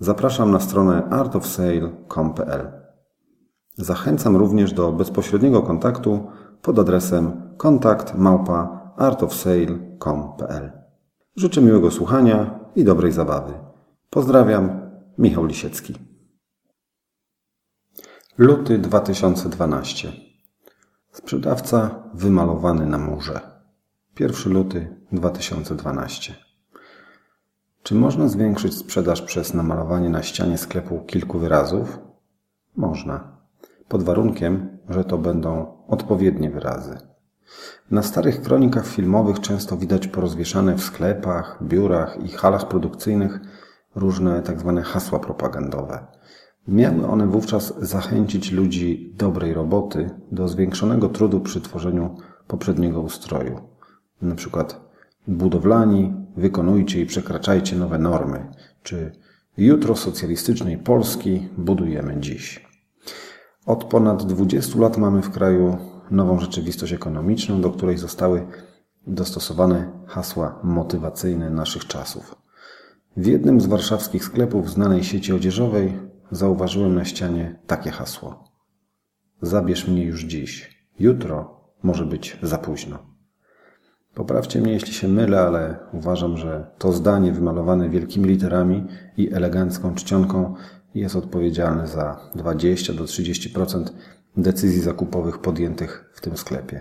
zapraszam na stronę artofsale.com.pl. Zachęcam również do bezpośredniego kontaktu pod adresem kontakt małpa artofsale.com.pl. Życzę miłego słuchania i dobrej zabawy. Pozdrawiam, Michał Lisiecki. Luty 2012. Sprzedawca wymalowany na murze. 1 luty 2012. Czy można zwiększyć sprzedaż przez namalowanie na ścianie sklepu kilku wyrazów? Można. Pod warunkiem, że to będą odpowiednie wyrazy. Na starych kronikach filmowych często widać porozwieszane w sklepach, biurach i halach produkcyjnych różne tzw. Tak hasła propagandowe. Miały one wówczas zachęcić ludzi dobrej roboty do zwiększonego trudu przy tworzeniu poprzedniego ustroju. Na przykład budowlani, wykonujcie i przekraczajcie nowe normy, czy jutro socjalistycznej Polski budujemy dziś. Od ponad 20 lat mamy w kraju nową rzeczywistość ekonomiczną, do której zostały dostosowane hasła motywacyjne naszych czasów. W jednym z warszawskich sklepów znanej sieci odzieżowej zauważyłem na ścianie takie hasło: Zabierz mnie już dziś, jutro może być za późno. Poprawcie mnie, jeśli się mylę, ale uważam, że to zdanie wymalowane wielkimi literami i elegancką czcionką jest odpowiedzialne za 20 do 30% decyzji zakupowych podjętych w tym sklepie.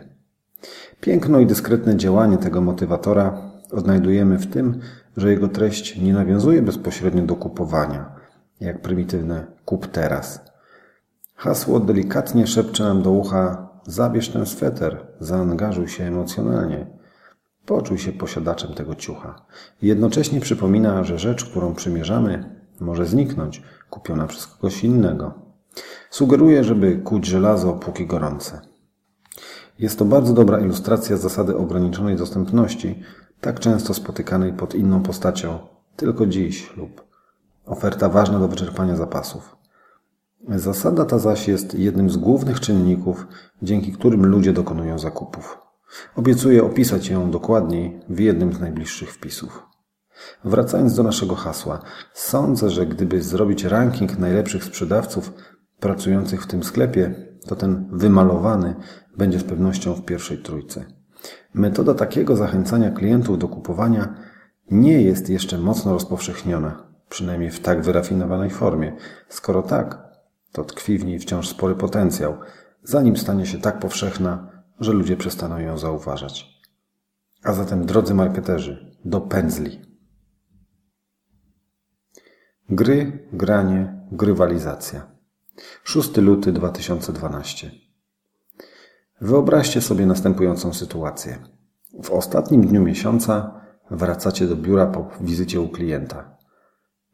Piękno i dyskretne działanie tego motywatora odnajdujemy w tym, że jego treść nie nawiązuje bezpośrednio do kupowania, jak prymitywne kup teraz. Hasło delikatnie szepcze nam do ucha: zabierz ten sweter, zaangażuj się emocjonalnie. Poczuj się posiadaczem tego ciucha. Jednocześnie przypomina, że rzecz, którą przymierzamy, może zniknąć, kupiona przez kogoś innego. Sugeruje, żeby kuć żelazo, póki gorące. Jest to bardzo dobra ilustracja zasady ograniczonej dostępności, tak często spotykanej pod inną postacią, tylko dziś lub oferta ważna do wyczerpania zapasów. Zasada ta zaś jest jednym z głównych czynników, dzięki którym ludzie dokonują zakupów. Obiecuję opisać ją dokładniej w jednym z najbliższych wpisów. Wracając do naszego hasła, sądzę, że gdyby zrobić ranking najlepszych sprzedawców pracujących w tym sklepie, to ten wymalowany będzie z pewnością w pierwszej trójce. Metoda takiego zachęcania klientów do kupowania nie jest jeszcze mocno rozpowszechniona, przynajmniej w tak wyrafinowanej formie. Skoro tak, to tkwi w niej wciąż spory potencjał, zanim stanie się tak powszechna, że ludzie przestaną ją zauważać. A zatem, drodzy marketerzy, do pędzli. Gry, granie, grywalizacja. 6 luty 2012. Wyobraźcie sobie następującą sytuację. W ostatnim dniu miesiąca wracacie do biura po wizycie u klienta.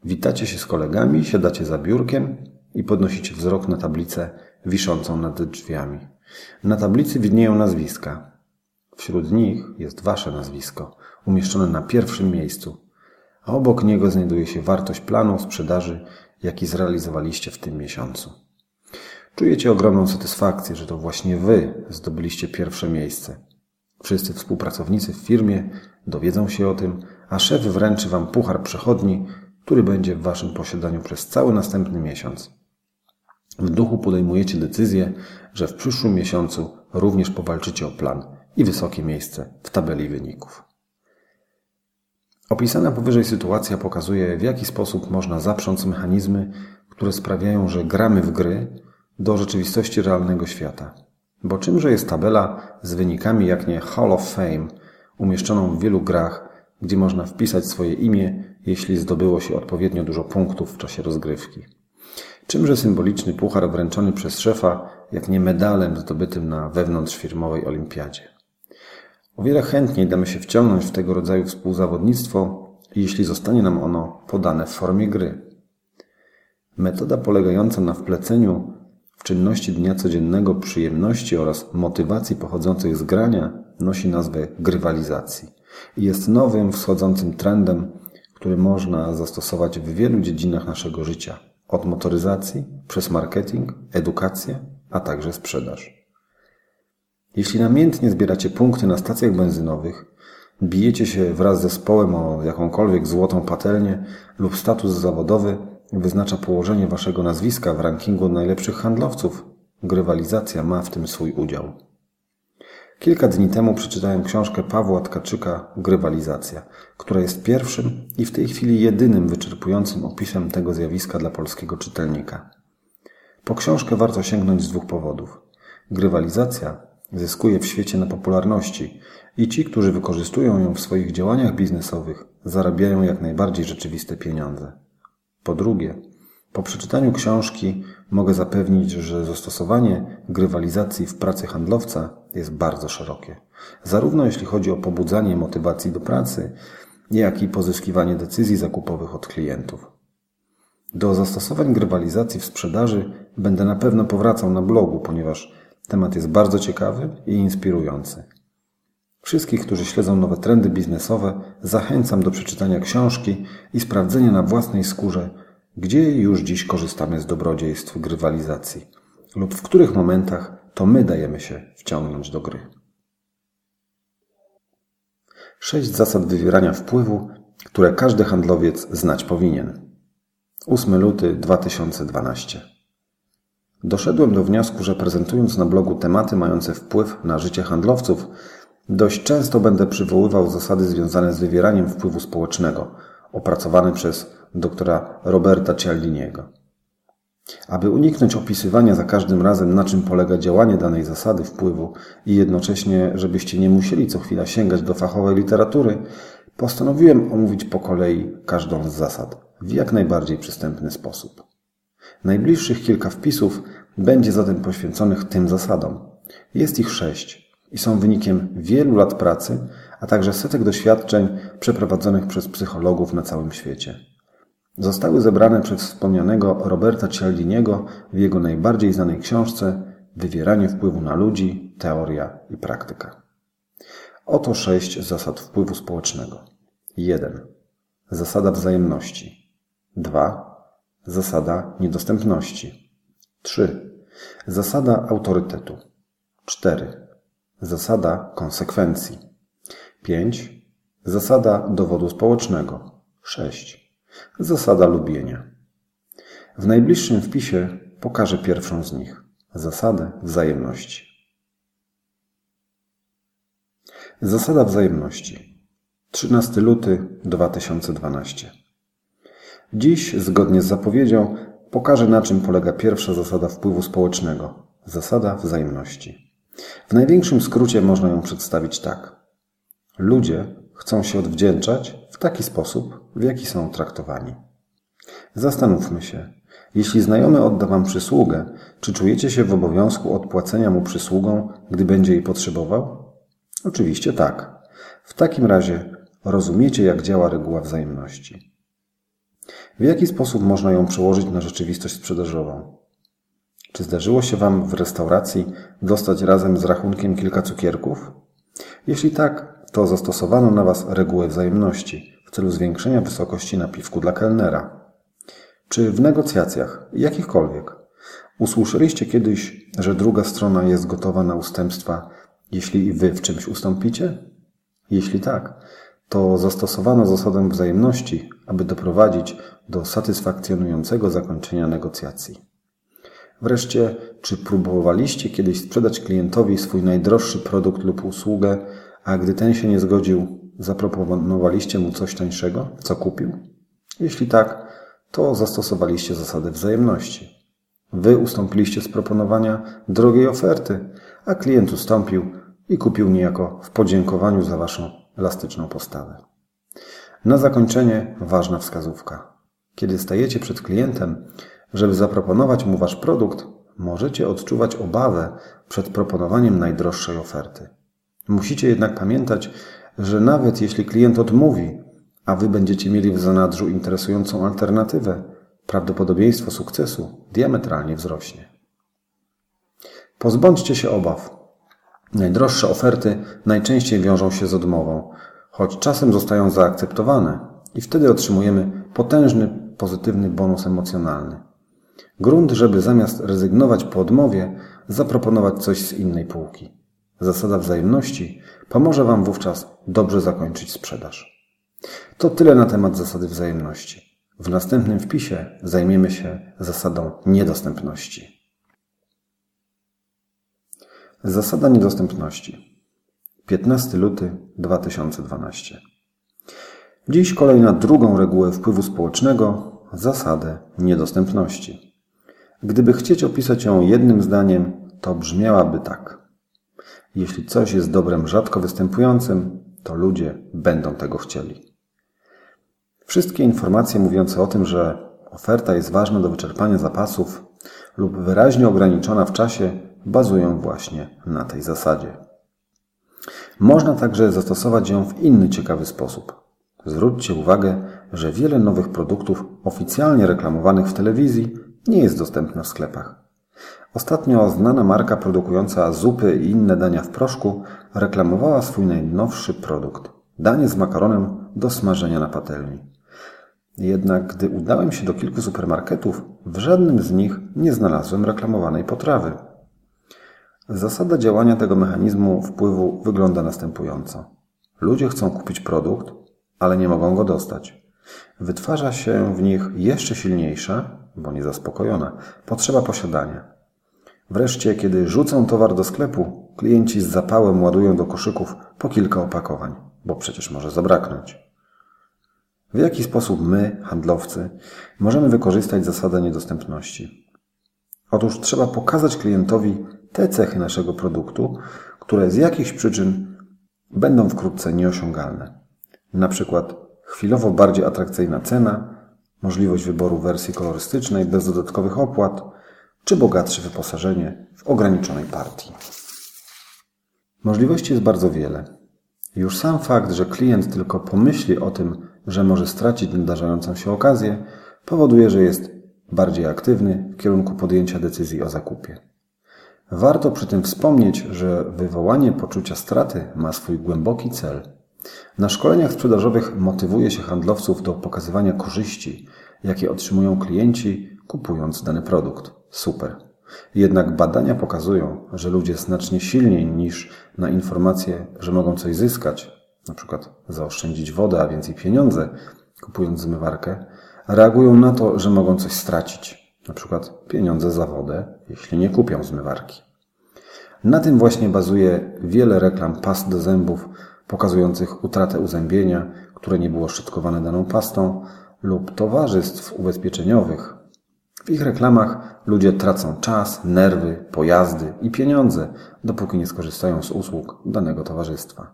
Witacie się z kolegami, siadacie za biurkiem i podnosicie wzrok na tablicę wiszącą nad drzwiami. Na tablicy widnieją nazwiska. Wśród nich jest wasze nazwisko, umieszczone na pierwszym miejscu, a obok niego znajduje się wartość planu sprzedaży, jaki zrealizowaliście w tym miesiącu. Czujecie ogromną satysfakcję, że to właśnie wy zdobyliście pierwsze miejsce. Wszyscy współpracownicy w firmie dowiedzą się o tym, a szef wręczy wam puchar przechodni, który będzie w waszym posiadaniu przez cały następny miesiąc. W duchu podejmujecie decyzję, że w przyszłym miesiącu również powalczycie o plan i wysokie miejsce w tabeli wyników. Opisana powyżej sytuacja pokazuje, w jaki sposób można zaprząc mechanizmy, które sprawiają, że gramy w gry do rzeczywistości realnego świata. Bo czymże jest tabela z wynikami jak nie Hall of Fame, umieszczoną w wielu grach, gdzie można wpisać swoje imię, jeśli zdobyło się odpowiednio dużo punktów w czasie rozgrywki. Czymże symboliczny puchar wręczony przez szefa, jak nie medalem zdobytym na wewnątrzfirmowej olimpiadzie. O wiele chętniej damy się wciągnąć w tego rodzaju współzawodnictwo, jeśli zostanie nam ono podane w formie gry. Metoda polegająca na wpleceniu w czynności dnia codziennego przyjemności oraz motywacji pochodzących z grania nosi nazwę grywalizacji i jest nowym, wschodzącym trendem, który można zastosować w wielu dziedzinach naszego życia, od motoryzacji przez marketing, edukację, a także sprzedaż. Jeśli namiętnie zbieracie punkty na stacjach benzynowych, bijecie się wraz z zespołem o jakąkolwiek złotą patelnię lub status zawodowy wyznacza położenie waszego nazwiska w rankingu najlepszych handlowców, grywalizacja ma w tym swój udział. Kilka dni temu przeczytałem książkę Pawła Tkaczyka Grywalizacja, która jest pierwszym i w tej chwili jedynym wyczerpującym opisem tego zjawiska dla polskiego czytelnika. Po książkę warto sięgnąć z dwóch powodów. Grywalizacja zyskuje w świecie na popularności i ci, którzy wykorzystują ją w swoich działaniach biznesowych, zarabiają jak najbardziej rzeczywiste pieniądze. Po drugie, po przeczytaniu książki mogę zapewnić, że zastosowanie grywalizacji w pracy handlowca jest bardzo szerokie. Zarówno jeśli chodzi o pobudzanie motywacji do pracy, jak i pozyskiwanie decyzji zakupowych od klientów. Do zastosowań grywalizacji w sprzedaży będę na pewno powracał na blogu, ponieważ temat jest bardzo ciekawy i inspirujący. Wszystkich, którzy śledzą nowe trendy biznesowe, zachęcam do przeczytania książki i sprawdzenia na własnej skórze, gdzie już dziś korzystamy z dobrodziejstw grywalizacji lub w których momentach to my dajemy się wciągnąć do gry. Sześć zasad wywierania wpływu, które każdy handlowiec znać powinien. 8 luty 2012. Doszedłem do wniosku, że prezentując na blogu tematy mające wpływ na życie handlowców, dość często będę przywoływał zasady związane z wywieraniem wpływu społecznego, opracowane przez doktora Roberta Cialdiniego. Aby uniknąć opisywania za każdym razem, na czym polega działanie danej zasady wpływu i jednocześnie, żebyście nie musieli co chwila sięgać do fachowej literatury, postanowiłem omówić po kolei każdą z zasad w jak najbardziej przystępny sposób. Najbliższych kilka wpisów będzie zatem poświęconych tym zasadom. Jest ich sześć i są wynikiem wielu lat pracy, a także setek doświadczeń przeprowadzonych przez psychologów na całym świecie. Zostały zebrane przez wspomnianego Roberta Cialdiniego w jego najbardziej znanej książce Wywieranie wpływu na ludzi, teoria i praktyka. Oto sześć zasad wpływu społecznego. 1. Zasada wzajemności. 2. Zasada niedostępności. 3. Zasada autorytetu. 4. Zasada konsekwencji. 5. Zasada dowodu społecznego. 6. Zasada lubienia. W najbliższym wpisie pokażę pierwszą z nich zasadę wzajemności. Zasada wzajemności. 13 luty 2012. Dziś, zgodnie z zapowiedzią, pokażę na czym polega pierwsza zasada wpływu społecznego zasada wzajemności. W największym skrócie można ją przedstawić tak. Ludzie chcą się odwdzięczać w taki sposób, w jaki są traktowani. Zastanówmy się, jeśli znajomy odda Wam przysługę, czy czujecie się w obowiązku odpłacenia mu przysługą, gdy będzie jej potrzebował? Oczywiście tak. W takim razie rozumiecie, jak działa reguła wzajemności. W jaki sposób można ją przełożyć na rzeczywistość sprzedażową? Czy zdarzyło się Wam w restauracji dostać razem z rachunkiem kilka cukierków? Jeśli tak, to zastosowano na Was regułę wzajemności celu zwiększenia wysokości napiwku dla kelnera. Czy w negocjacjach, jakichkolwiek, usłyszeliście kiedyś, że druga strona jest gotowa na ustępstwa, jeśli i Wy w czymś ustąpicie? Jeśli tak, to zastosowano zasadę wzajemności, aby doprowadzić do satysfakcjonującego zakończenia negocjacji. Wreszcie, czy próbowaliście kiedyś sprzedać klientowi swój najdroższy produkt lub usługę a gdy ten się nie zgodził, zaproponowaliście mu coś tańszego, co kupił? Jeśli tak, to zastosowaliście zasadę wzajemności. Wy ustąpiliście z proponowania drogiej oferty, a klient ustąpił i kupił niejako w podziękowaniu za waszą elastyczną postawę. Na zakończenie ważna wskazówka. Kiedy stajecie przed klientem, żeby zaproponować mu wasz produkt, możecie odczuwać obawę przed proponowaniem najdroższej oferty. Musicie jednak pamiętać, że nawet jeśli klient odmówi, a wy będziecie mieli w zanadrzu interesującą alternatywę, prawdopodobieństwo sukcesu diametralnie wzrośnie. Pozbądźcie się obaw. Najdroższe oferty najczęściej wiążą się z odmową, choć czasem zostają zaakceptowane i wtedy otrzymujemy potężny, pozytywny bonus emocjonalny. Grunt, żeby zamiast rezygnować po odmowie, zaproponować coś z innej półki. Zasada wzajemności pomoże Wam wówczas dobrze zakończyć sprzedaż. To tyle na temat zasady wzajemności. W następnym wpisie zajmiemy się zasadą niedostępności. Zasada niedostępności. 15 luty 2012. Dziś kolej na drugą regułę wpływu społecznego zasadę niedostępności. Gdyby chcieć opisać ją jednym zdaniem, to brzmiałaby tak. Jeśli coś jest dobrem rzadko występującym, to ludzie będą tego chcieli. Wszystkie informacje mówiące o tym, że oferta jest ważna do wyczerpania zapasów lub wyraźnie ograniczona w czasie, bazują właśnie na tej zasadzie. Można także zastosować ją w inny ciekawy sposób. Zwróćcie uwagę, że wiele nowych produktów oficjalnie reklamowanych w telewizji nie jest dostępne w sklepach. Ostatnio znana marka produkująca zupy i inne dania w proszku reklamowała swój najnowszy produkt danie z makaronem do smażenia na patelni. Jednak gdy udałem się do kilku supermarketów, w żadnym z nich nie znalazłem reklamowanej potrawy. Zasada działania tego mechanizmu wpływu wygląda następująco. Ludzie chcą kupić produkt, ale nie mogą go dostać. Wytwarza się w nich jeszcze silniejsza, bo niezaspokojona, potrzeba posiadania. Wreszcie, kiedy rzucą towar do sklepu, klienci z zapałem ładują do koszyków po kilka opakowań, bo przecież może zabraknąć. W jaki sposób my, handlowcy, możemy wykorzystać zasadę niedostępności? Otóż trzeba pokazać klientowi te cechy naszego produktu, które z jakichś przyczyn będą wkrótce nieosiągalne. Na przykład chwilowo bardziej atrakcyjna cena, możliwość wyboru wersji kolorystycznej bez dodatkowych opłat, czy bogatsze wyposażenie w ograniczonej partii. Możliwości jest bardzo wiele. Już sam fakt, że klient tylko pomyśli o tym, że może stracić nadarzającą się okazję, powoduje, że jest bardziej aktywny w kierunku podjęcia decyzji o zakupie. Warto przy tym wspomnieć, że wywołanie poczucia straty ma swój głęboki cel. Na szkoleniach sprzedażowych motywuje się handlowców do pokazywania korzyści, jakie otrzymują klienci kupując dany produkt. Super. Jednak badania pokazują, że ludzie znacznie silniej niż na informację, że mogą coś zyskać, przykład zaoszczędzić wodę, a więcej pieniądze, kupując zmywarkę, reagują na to, że mogą coś stracić, przykład pieniądze za wodę, jeśli nie kupią zmywarki. Na tym właśnie bazuje wiele reklam past do zębów pokazujących utratę uzębienia, które nie było szczotkowane daną pastą, lub towarzystw ubezpieczeniowych. W ich reklamach ludzie tracą czas, nerwy, pojazdy i pieniądze, dopóki nie skorzystają z usług danego towarzystwa.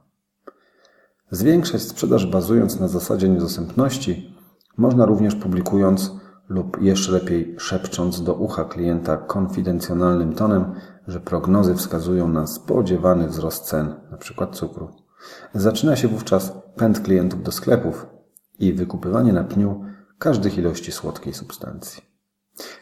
Zwiększać sprzedaż bazując na zasadzie niedostępności można również publikując lub jeszcze lepiej szepcząc do ucha klienta konfidencjonalnym tonem, że prognozy wskazują na spodziewany wzrost cen, np. cukru. Zaczyna się wówczas pęd klientów do sklepów i wykupywanie na pniu każdych ilości słodkiej substancji.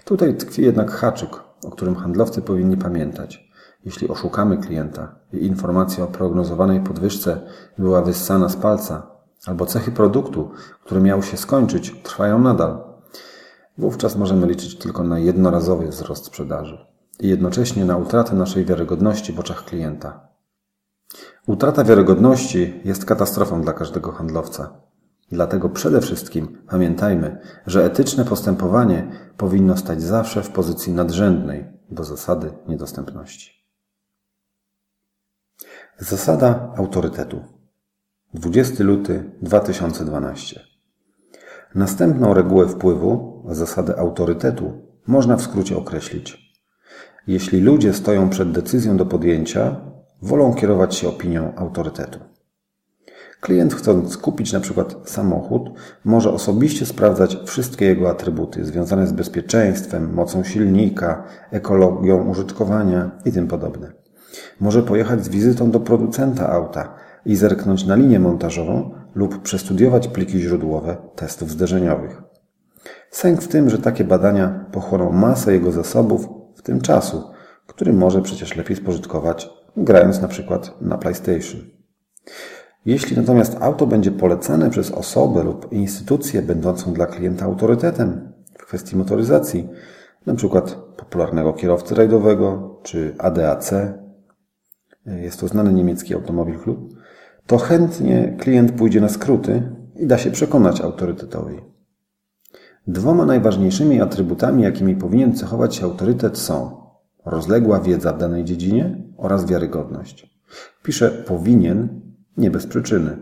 Tutaj tkwi jednak haczyk, o którym handlowcy powinni pamiętać. Jeśli oszukamy klienta i informacja o prognozowanej podwyżce była wyssana z palca, albo cechy produktu, które miały się skończyć, trwają nadal, wówczas możemy liczyć tylko na jednorazowy wzrost sprzedaży i jednocześnie na utratę naszej wiarygodności w oczach klienta. Utrata wiarygodności jest katastrofą dla każdego handlowca. Dlatego przede wszystkim pamiętajmy, że etyczne postępowanie powinno stać zawsze w pozycji nadrzędnej do zasady niedostępności. Zasada autorytetu. 20 luty 2012. Następną regułę wpływu, zasadę autorytetu, można w skrócie określić. Jeśli ludzie stoją przed decyzją do podjęcia, wolą kierować się opinią autorytetu. Klient chcąc kupić na przykład samochód, może osobiście sprawdzać wszystkie jego atrybuty związane z bezpieczeństwem, mocą silnika, ekologią użytkowania i tym podobne. Może pojechać z wizytą do producenta auta i zerknąć na linię montażową lub przestudiować pliki źródłowe testów zderzeniowych. Sęk w tym, że takie badania pochłoną masę jego zasobów, w tym czasu, który może przecież lepiej spożytkować, grając na przykład na PlayStation. Jeśli natomiast auto będzie polecane przez osobę lub instytucję będącą dla klienta autorytetem w kwestii motoryzacji, przykład popularnego kierowcy rajdowego czy ADAC, jest to znany niemiecki automobil klub, to chętnie klient pójdzie na skróty i da się przekonać autorytetowi. Dwoma najważniejszymi atrybutami, jakimi powinien cechować się autorytet są rozległa wiedza w danej dziedzinie oraz wiarygodność. Pisze powinien, nie bez przyczyny.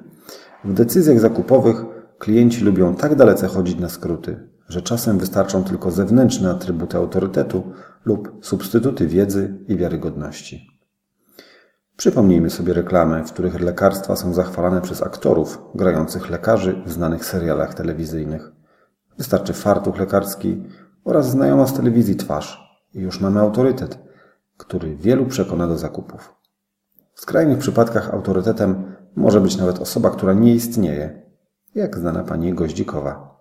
W decyzjach zakupowych klienci lubią tak dalece chodzić na skróty, że czasem wystarczą tylko zewnętrzne atrybuty autorytetu lub substytuty wiedzy i wiarygodności. Przypomnijmy sobie reklamy, w których lekarstwa są zachwalane przez aktorów grających lekarzy w znanych serialach telewizyjnych. Wystarczy fartuch lekarski oraz znajoma z telewizji twarz i już mamy autorytet, który wielu przekona do zakupów. W skrajnych przypadkach autorytetem może być nawet osoba, która nie istnieje, jak znana pani Goździkowa.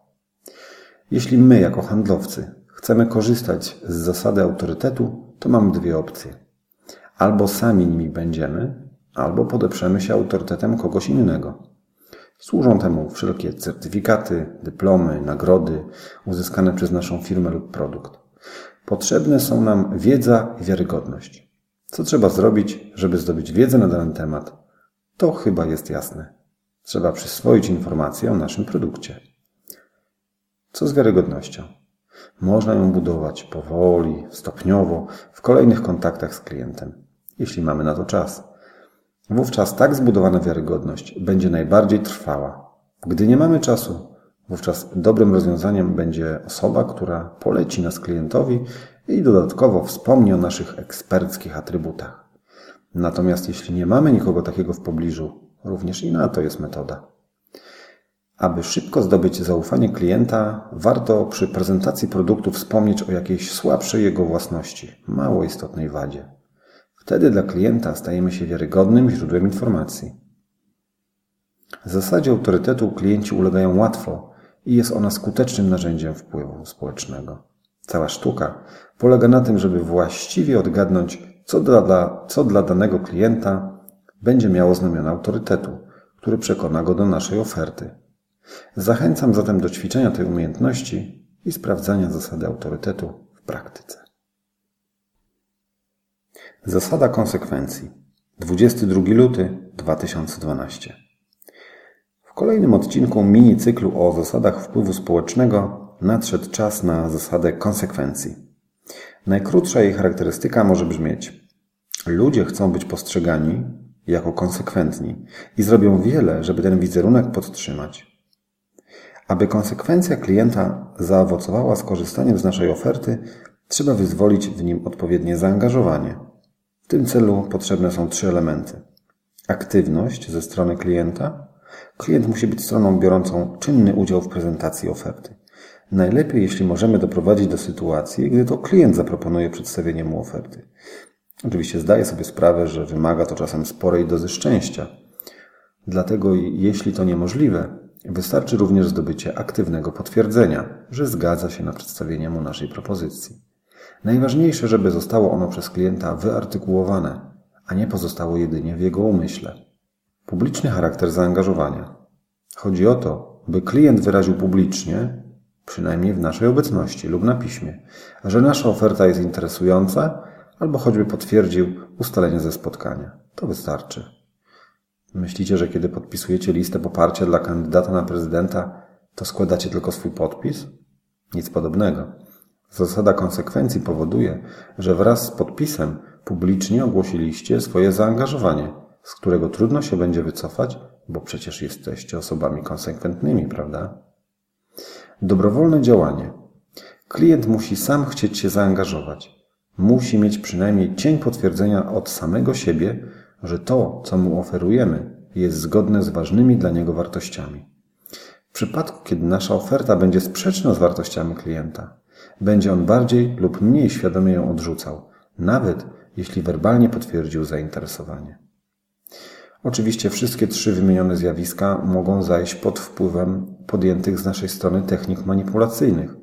Jeśli my, jako handlowcy, chcemy korzystać z zasady autorytetu, to mamy dwie opcje. Albo sami nimi będziemy, albo podeprzemy się autorytetem kogoś innego. Służą temu wszelkie certyfikaty, dyplomy, nagrody uzyskane przez naszą firmę lub produkt. Potrzebne są nam wiedza i wiarygodność. Co trzeba zrobić, żeby zdobyć wiedzę na dany temat? To chyba jest jasne. Trzeba przyswoić informacje o naszym produkcie. Co z wiarygodnością? Można ją budować powoli, stopniowo, w kolejnych kontaktach z klientem, jeśli mamy na to czas. Wówczas tak zbudowana wiarygodność będzie najbardziej trwała. Gdy nie mamy czasu, wówczas dobrym rozwiązaniem będzie osoba, która poleci nas klientowi i dodatkowo wspomni o naszych eksperckich atrybutach. Natomiast jeśli nie mamy nikogo takiego w pobliżu, również i na to jest metoda. Aby szybko zdobyć zaufanie klienta, warto przy prezentacji produktu wspomnieć o jakiejś słabszej jego własności, mało istotnej wadzie. Wtedy dla klienta stajemy się wiarygodnym źródłem informacji. W zasadzie autorytetu klienci ulegają łatwo i jest ona skutecznym narzędziem wpływu społecznego. Cała sztuka polega na tym, żeby właściwie odgadnąć, co dla, co dla danego klienta będzie miało znamiona autorytetu, który przekona go do naszej oferty. Zachęcam zatem do ćwiczenia tej umiejętności i sprawdzania zasady autorytetu w praktyce. Zasada konsekwencji. 22 luty 2012. W kolejnym odcinku mini cyklu o zasadach wpływu społecznego nadszedł czas na zasadę konsekwencji. Najkrótsza jej charakterystyka może brzmieć: Ludzie chcą być postrzegani jako konsekwentni i zrobią wiele, żeby ten wizerunek podtrzymać. Aby konsekwencja klienta zaowocowała skorzystaniem z naszej oferty, trzeba wyzwolić w nim odpowiednie zaangażowanie. W tym celu potrzebne są trzy elementy. Aktywność ze strony klienta. Klient musi być stroną biorącą czynny udział w prezentacji oferty. Najlepiej, jeśli możemy doprowadzić do sytuacji, gdy to klient zaproponuje przedstawienie mu oferty. Oczywiście zdaję sobie sprawę, że wymaga to czasem sporej dozy szczęścia. Dlatego, jeśli to niemożliwe, wystarczy również zdobycie aktywnego potwierdzenia, że zgadza się na przedstawienie mu naszej propozycji. Najważniejsze, żeby zostało ono przez klienta wyartykułowane, a nie pozostało jedynie w jego umyśle. Publiczny charakter zaangażowania. Chodzi o to, by klient wyraził publicznie, przynajmniej w naszej obecności lub na piśmie, że nasza oferta jest interesująca albo choćby potwierdził ustalenie ze spotkania. To wystarczy. Myślicie, że kiedy podpisujecie listę poparcia dla kandydata na prezydenta, to składacie tylko swój podpis? Nic podobnego. Zasada konsekwencji powoduje, że wraz z podpisem publicznie ogłosiliście swoje zaangażowanie, z którego trudno się będzie wycofać, bo przecież jesteście osobami konsekwentnymi, prawda? Dobrowolne działanie. Klient musi sam chcieć się zaangażować. Musi mieć przynajmniej cień potwierdzenia od samego siebie, że to, co mu oferujemy, jest zgodne z ważnymi dla niego wartościami. W przypadku, kiedy nasza oferta będzie sprzeczna z wartościami klienta, będzie on bardziej lub mniej świadomie ją odrzucał, nawet jeśli werbalnie potwierdził zainteresowanie. Oczywiście wszystkie trzy wymienione zjawiska mogą zajść pod wpływem podjętych z naszej strony technik manipulacyjnych.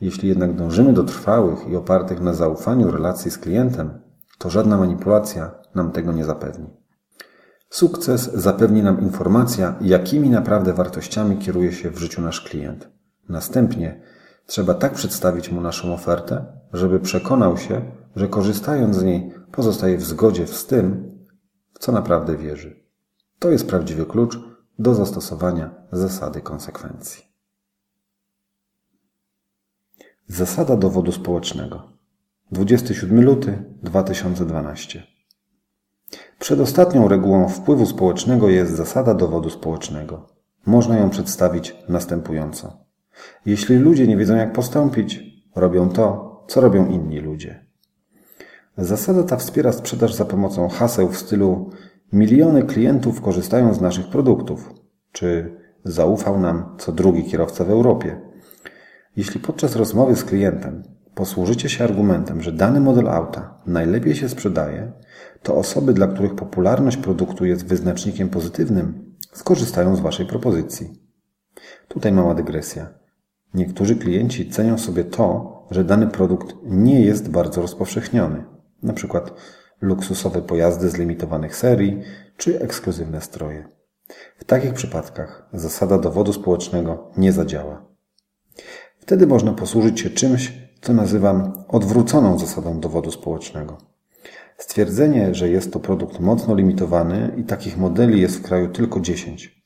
Jeśli jednak dążymy do trwałych i opartych na zaufaniu relacji z klientem, to żadna manipulacja nam tego nie zapewni. Sukces zapewni nam informacja, jakimi naprawdę wartościami kieruje się w życiu nasz klient. Następnie trzeba tak przedstawić mu naszą ofertę, żeby przekonał się, że korzystając z niej pozostaje w zgodzie z tym, co naprawdę wierzy. To jest prawdziwy klucz do zastosowania zasady konsekwencji. Zasada dowodu społecznego. 27 luty 2012. Przedostatnią regułą wpływu społecznego jest zasada dowodu społecznego. Można ją przedstawić następująco. Jeśli ludzie nie wiedzą, jak postąpić, robią to, co robią inni ludzie. Zasada ta wspiera sprzedaż za pomocą haseł w stylu miliony klientów korzystają z naszych produktów, czy zaufał nam co drugi kierowca w Europie. Jeśli podczas rozmowy z klientem posłużycie się argumentem, że dany model auta najlepiej się sprzedaje, to osoby, dla których popularność produktu jest wyznacznikiem pozytywnym, skorzystają z Waszej propozycji. Tutaj mała dygresja. Niektórzy klienci cenią sobie to, że dany produkt nie jest bardzo rozpowszechniony, przykład luksusowe pojazdy z limitowanych serii czy ekskluzywne stroje. W takich przypadkach zasada dowodu społecznego nie zadziała. Wtedy można posłużyć się czymś, co nazywam odwróconą zasadą dowodu społecznego. Stwierdzenie, że jest to produkt mocno limitowany i takich modeli jest w kraju tylko 10,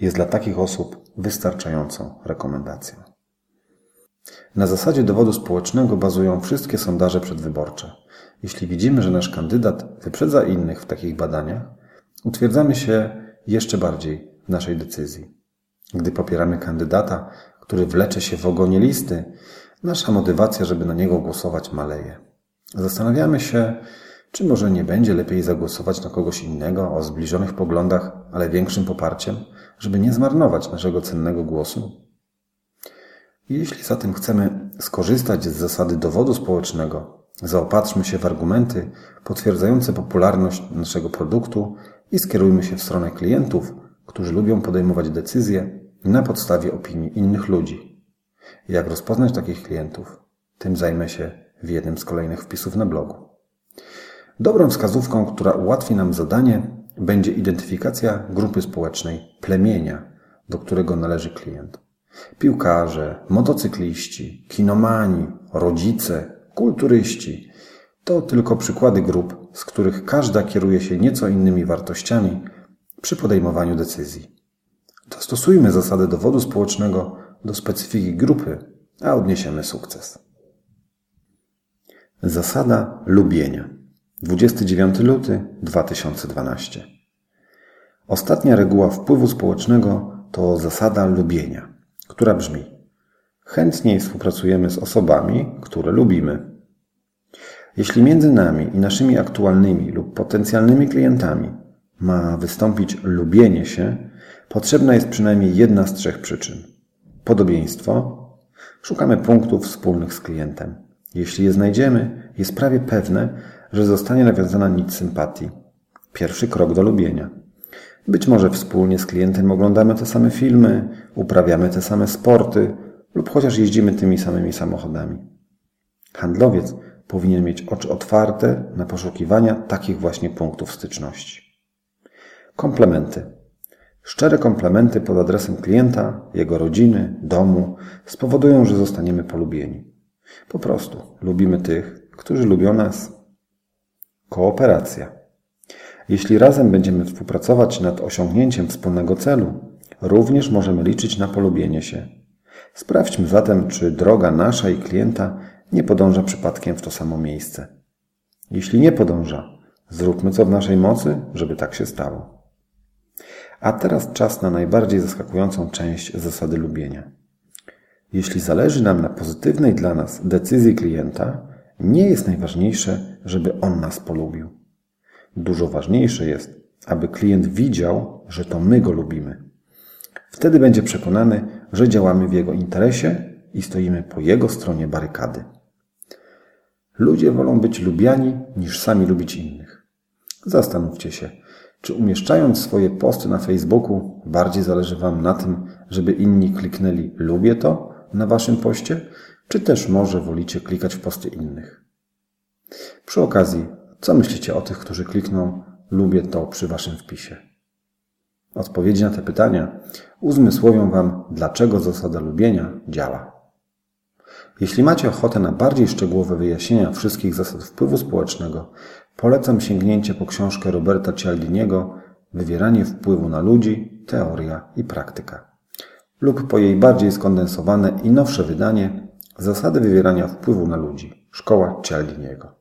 jest dla takich osób wystarczającą rekomendacją. Na zasadzie dowodu społecznego bazują wszystkie sondaże przedwyborcze. Jeśli widzimy, że nasz kandydat wyprzedza innych w takich badaniach, utwierdzamy się jeszcze bardziej w naszej decyzji. Gdy popieramy kandydata, który wlecze się w ogonie listy, nasza motywacja, żeby na niego głosować, maleje. Zastanawiamy się, czy może nie będzie lepiej zagłosować na kogoś innego o zbliżonych poglądach, ale większym poparciem, żeby nie zmarnować naszego cennego głosu? Jeśli zatem chcemy skorzystać z zasady dowodu społecznego, zaopatrzmy się w argumenty potwierdzające popularność naszego produktu i skierujmy się w stronę klientów, którzy lubią podejmować decyzje na podstawie opinii innych ludzi. Jak rozpoznać takich klientów? Tym zajmę się w jednym z kolejnych wpisów na blogu. Dobrą wskazówką, która ułatwi nam zadanie, będzie identyfikacja grupy społecznej plemienia, do którego należy klient. Piłkarze, motocykliści, kinomani, rodzice, kulturyści to tylko przykłady grup, z których każda kieruje się nieco innymi wartościami przy podejmowaniu decyzji. Dostosujmy zasady dowodu społecznego do specyfiki grupy, a odniesiemy sukces. Zasada lubienia. 29 luty 2012. Ostatnia reguła wpływu społecznego to zasada lubienia, która brzmi: Chętniej współpracujemy z osobami, które lubimy. Jeśli między nami i naszymi aktualnymi lub potencjalnymi klientami ma wystąpić lubienie się, potrzebna jest przynajmniej jedna z trzech przyczyn. Podobieństwo. Szukamy punktów wspólnych z klientem. Jeśli je znajdziemy, jest prawie pewne, że zostanie nawiązana nić sympatii. Pierwszy krok do lubienia. Być może wspólnie z klientem oglądamy te same filmy, uprawiamy te same sporty lub chociaż jeździmy tymi samymi samochodami. Handlowiec powinien mieć oczy otwarte na poszukiwania takich właśnie punktów styczności. Komplementy. Szczere komplementy pod adresem klienta, jego rodziny, domu spowodują, że zostaniemy polubieni. Po prostu lubimy tych, którzy lubią nas. Kooperacja. Jeśli razem będziemy współpracować nad osiągnięciem wspólnego celu, również możemy liczyć na polubienie się. Sprawdźmy zatem, czy droga nasza i klienta nie podąża przypadkiem w to samo miejsce. Jeśli nie podąża, zróbmy co w naszej mocy, żeby tak się stało. A teraz czas na najbardziej zaskakującą część zasady lubienia. Jeśli zależy nam na pozytywnej dla nas decyzji klienta, nie jest najważniejsze, żeby on nas polubił. Dużo ważniejsze jest, aby klient widział, że to my go lubimy. Wtedy będzie przekonany, że działamy w jego interesie i stoimy po jego stronie barykady. Ludzie wolą być lubiani niż sami lubić innych. Zastanówcie się, czy umieszczając swoje posty na Facebooku, bardziej zależy Wam na tym, żeby inni kliknęli lubię to na Waszym poście, czy też może wolicie klikać w posty innych. Przy okazji, co myślicie o tych, którzy klikną lubię to przy waszym wpisie? Odpowiedzi na te pytania uzmysłowią wam, dlaczego zasada lubienia działa. Jeśli macie ochotę na bardziej szczegółowe wyjaśnienia wszystkich zasad wpływu społecznego, polecam sięgnięcie po książkę Roberta Cialdiniego Wywieranie wpływu na ludzi, teoria i praktyka lub po jej bardziej skondensowane i nowsze wydanie Zasady wywierania wpływu na ludzi. Szkoła Cialdiniego.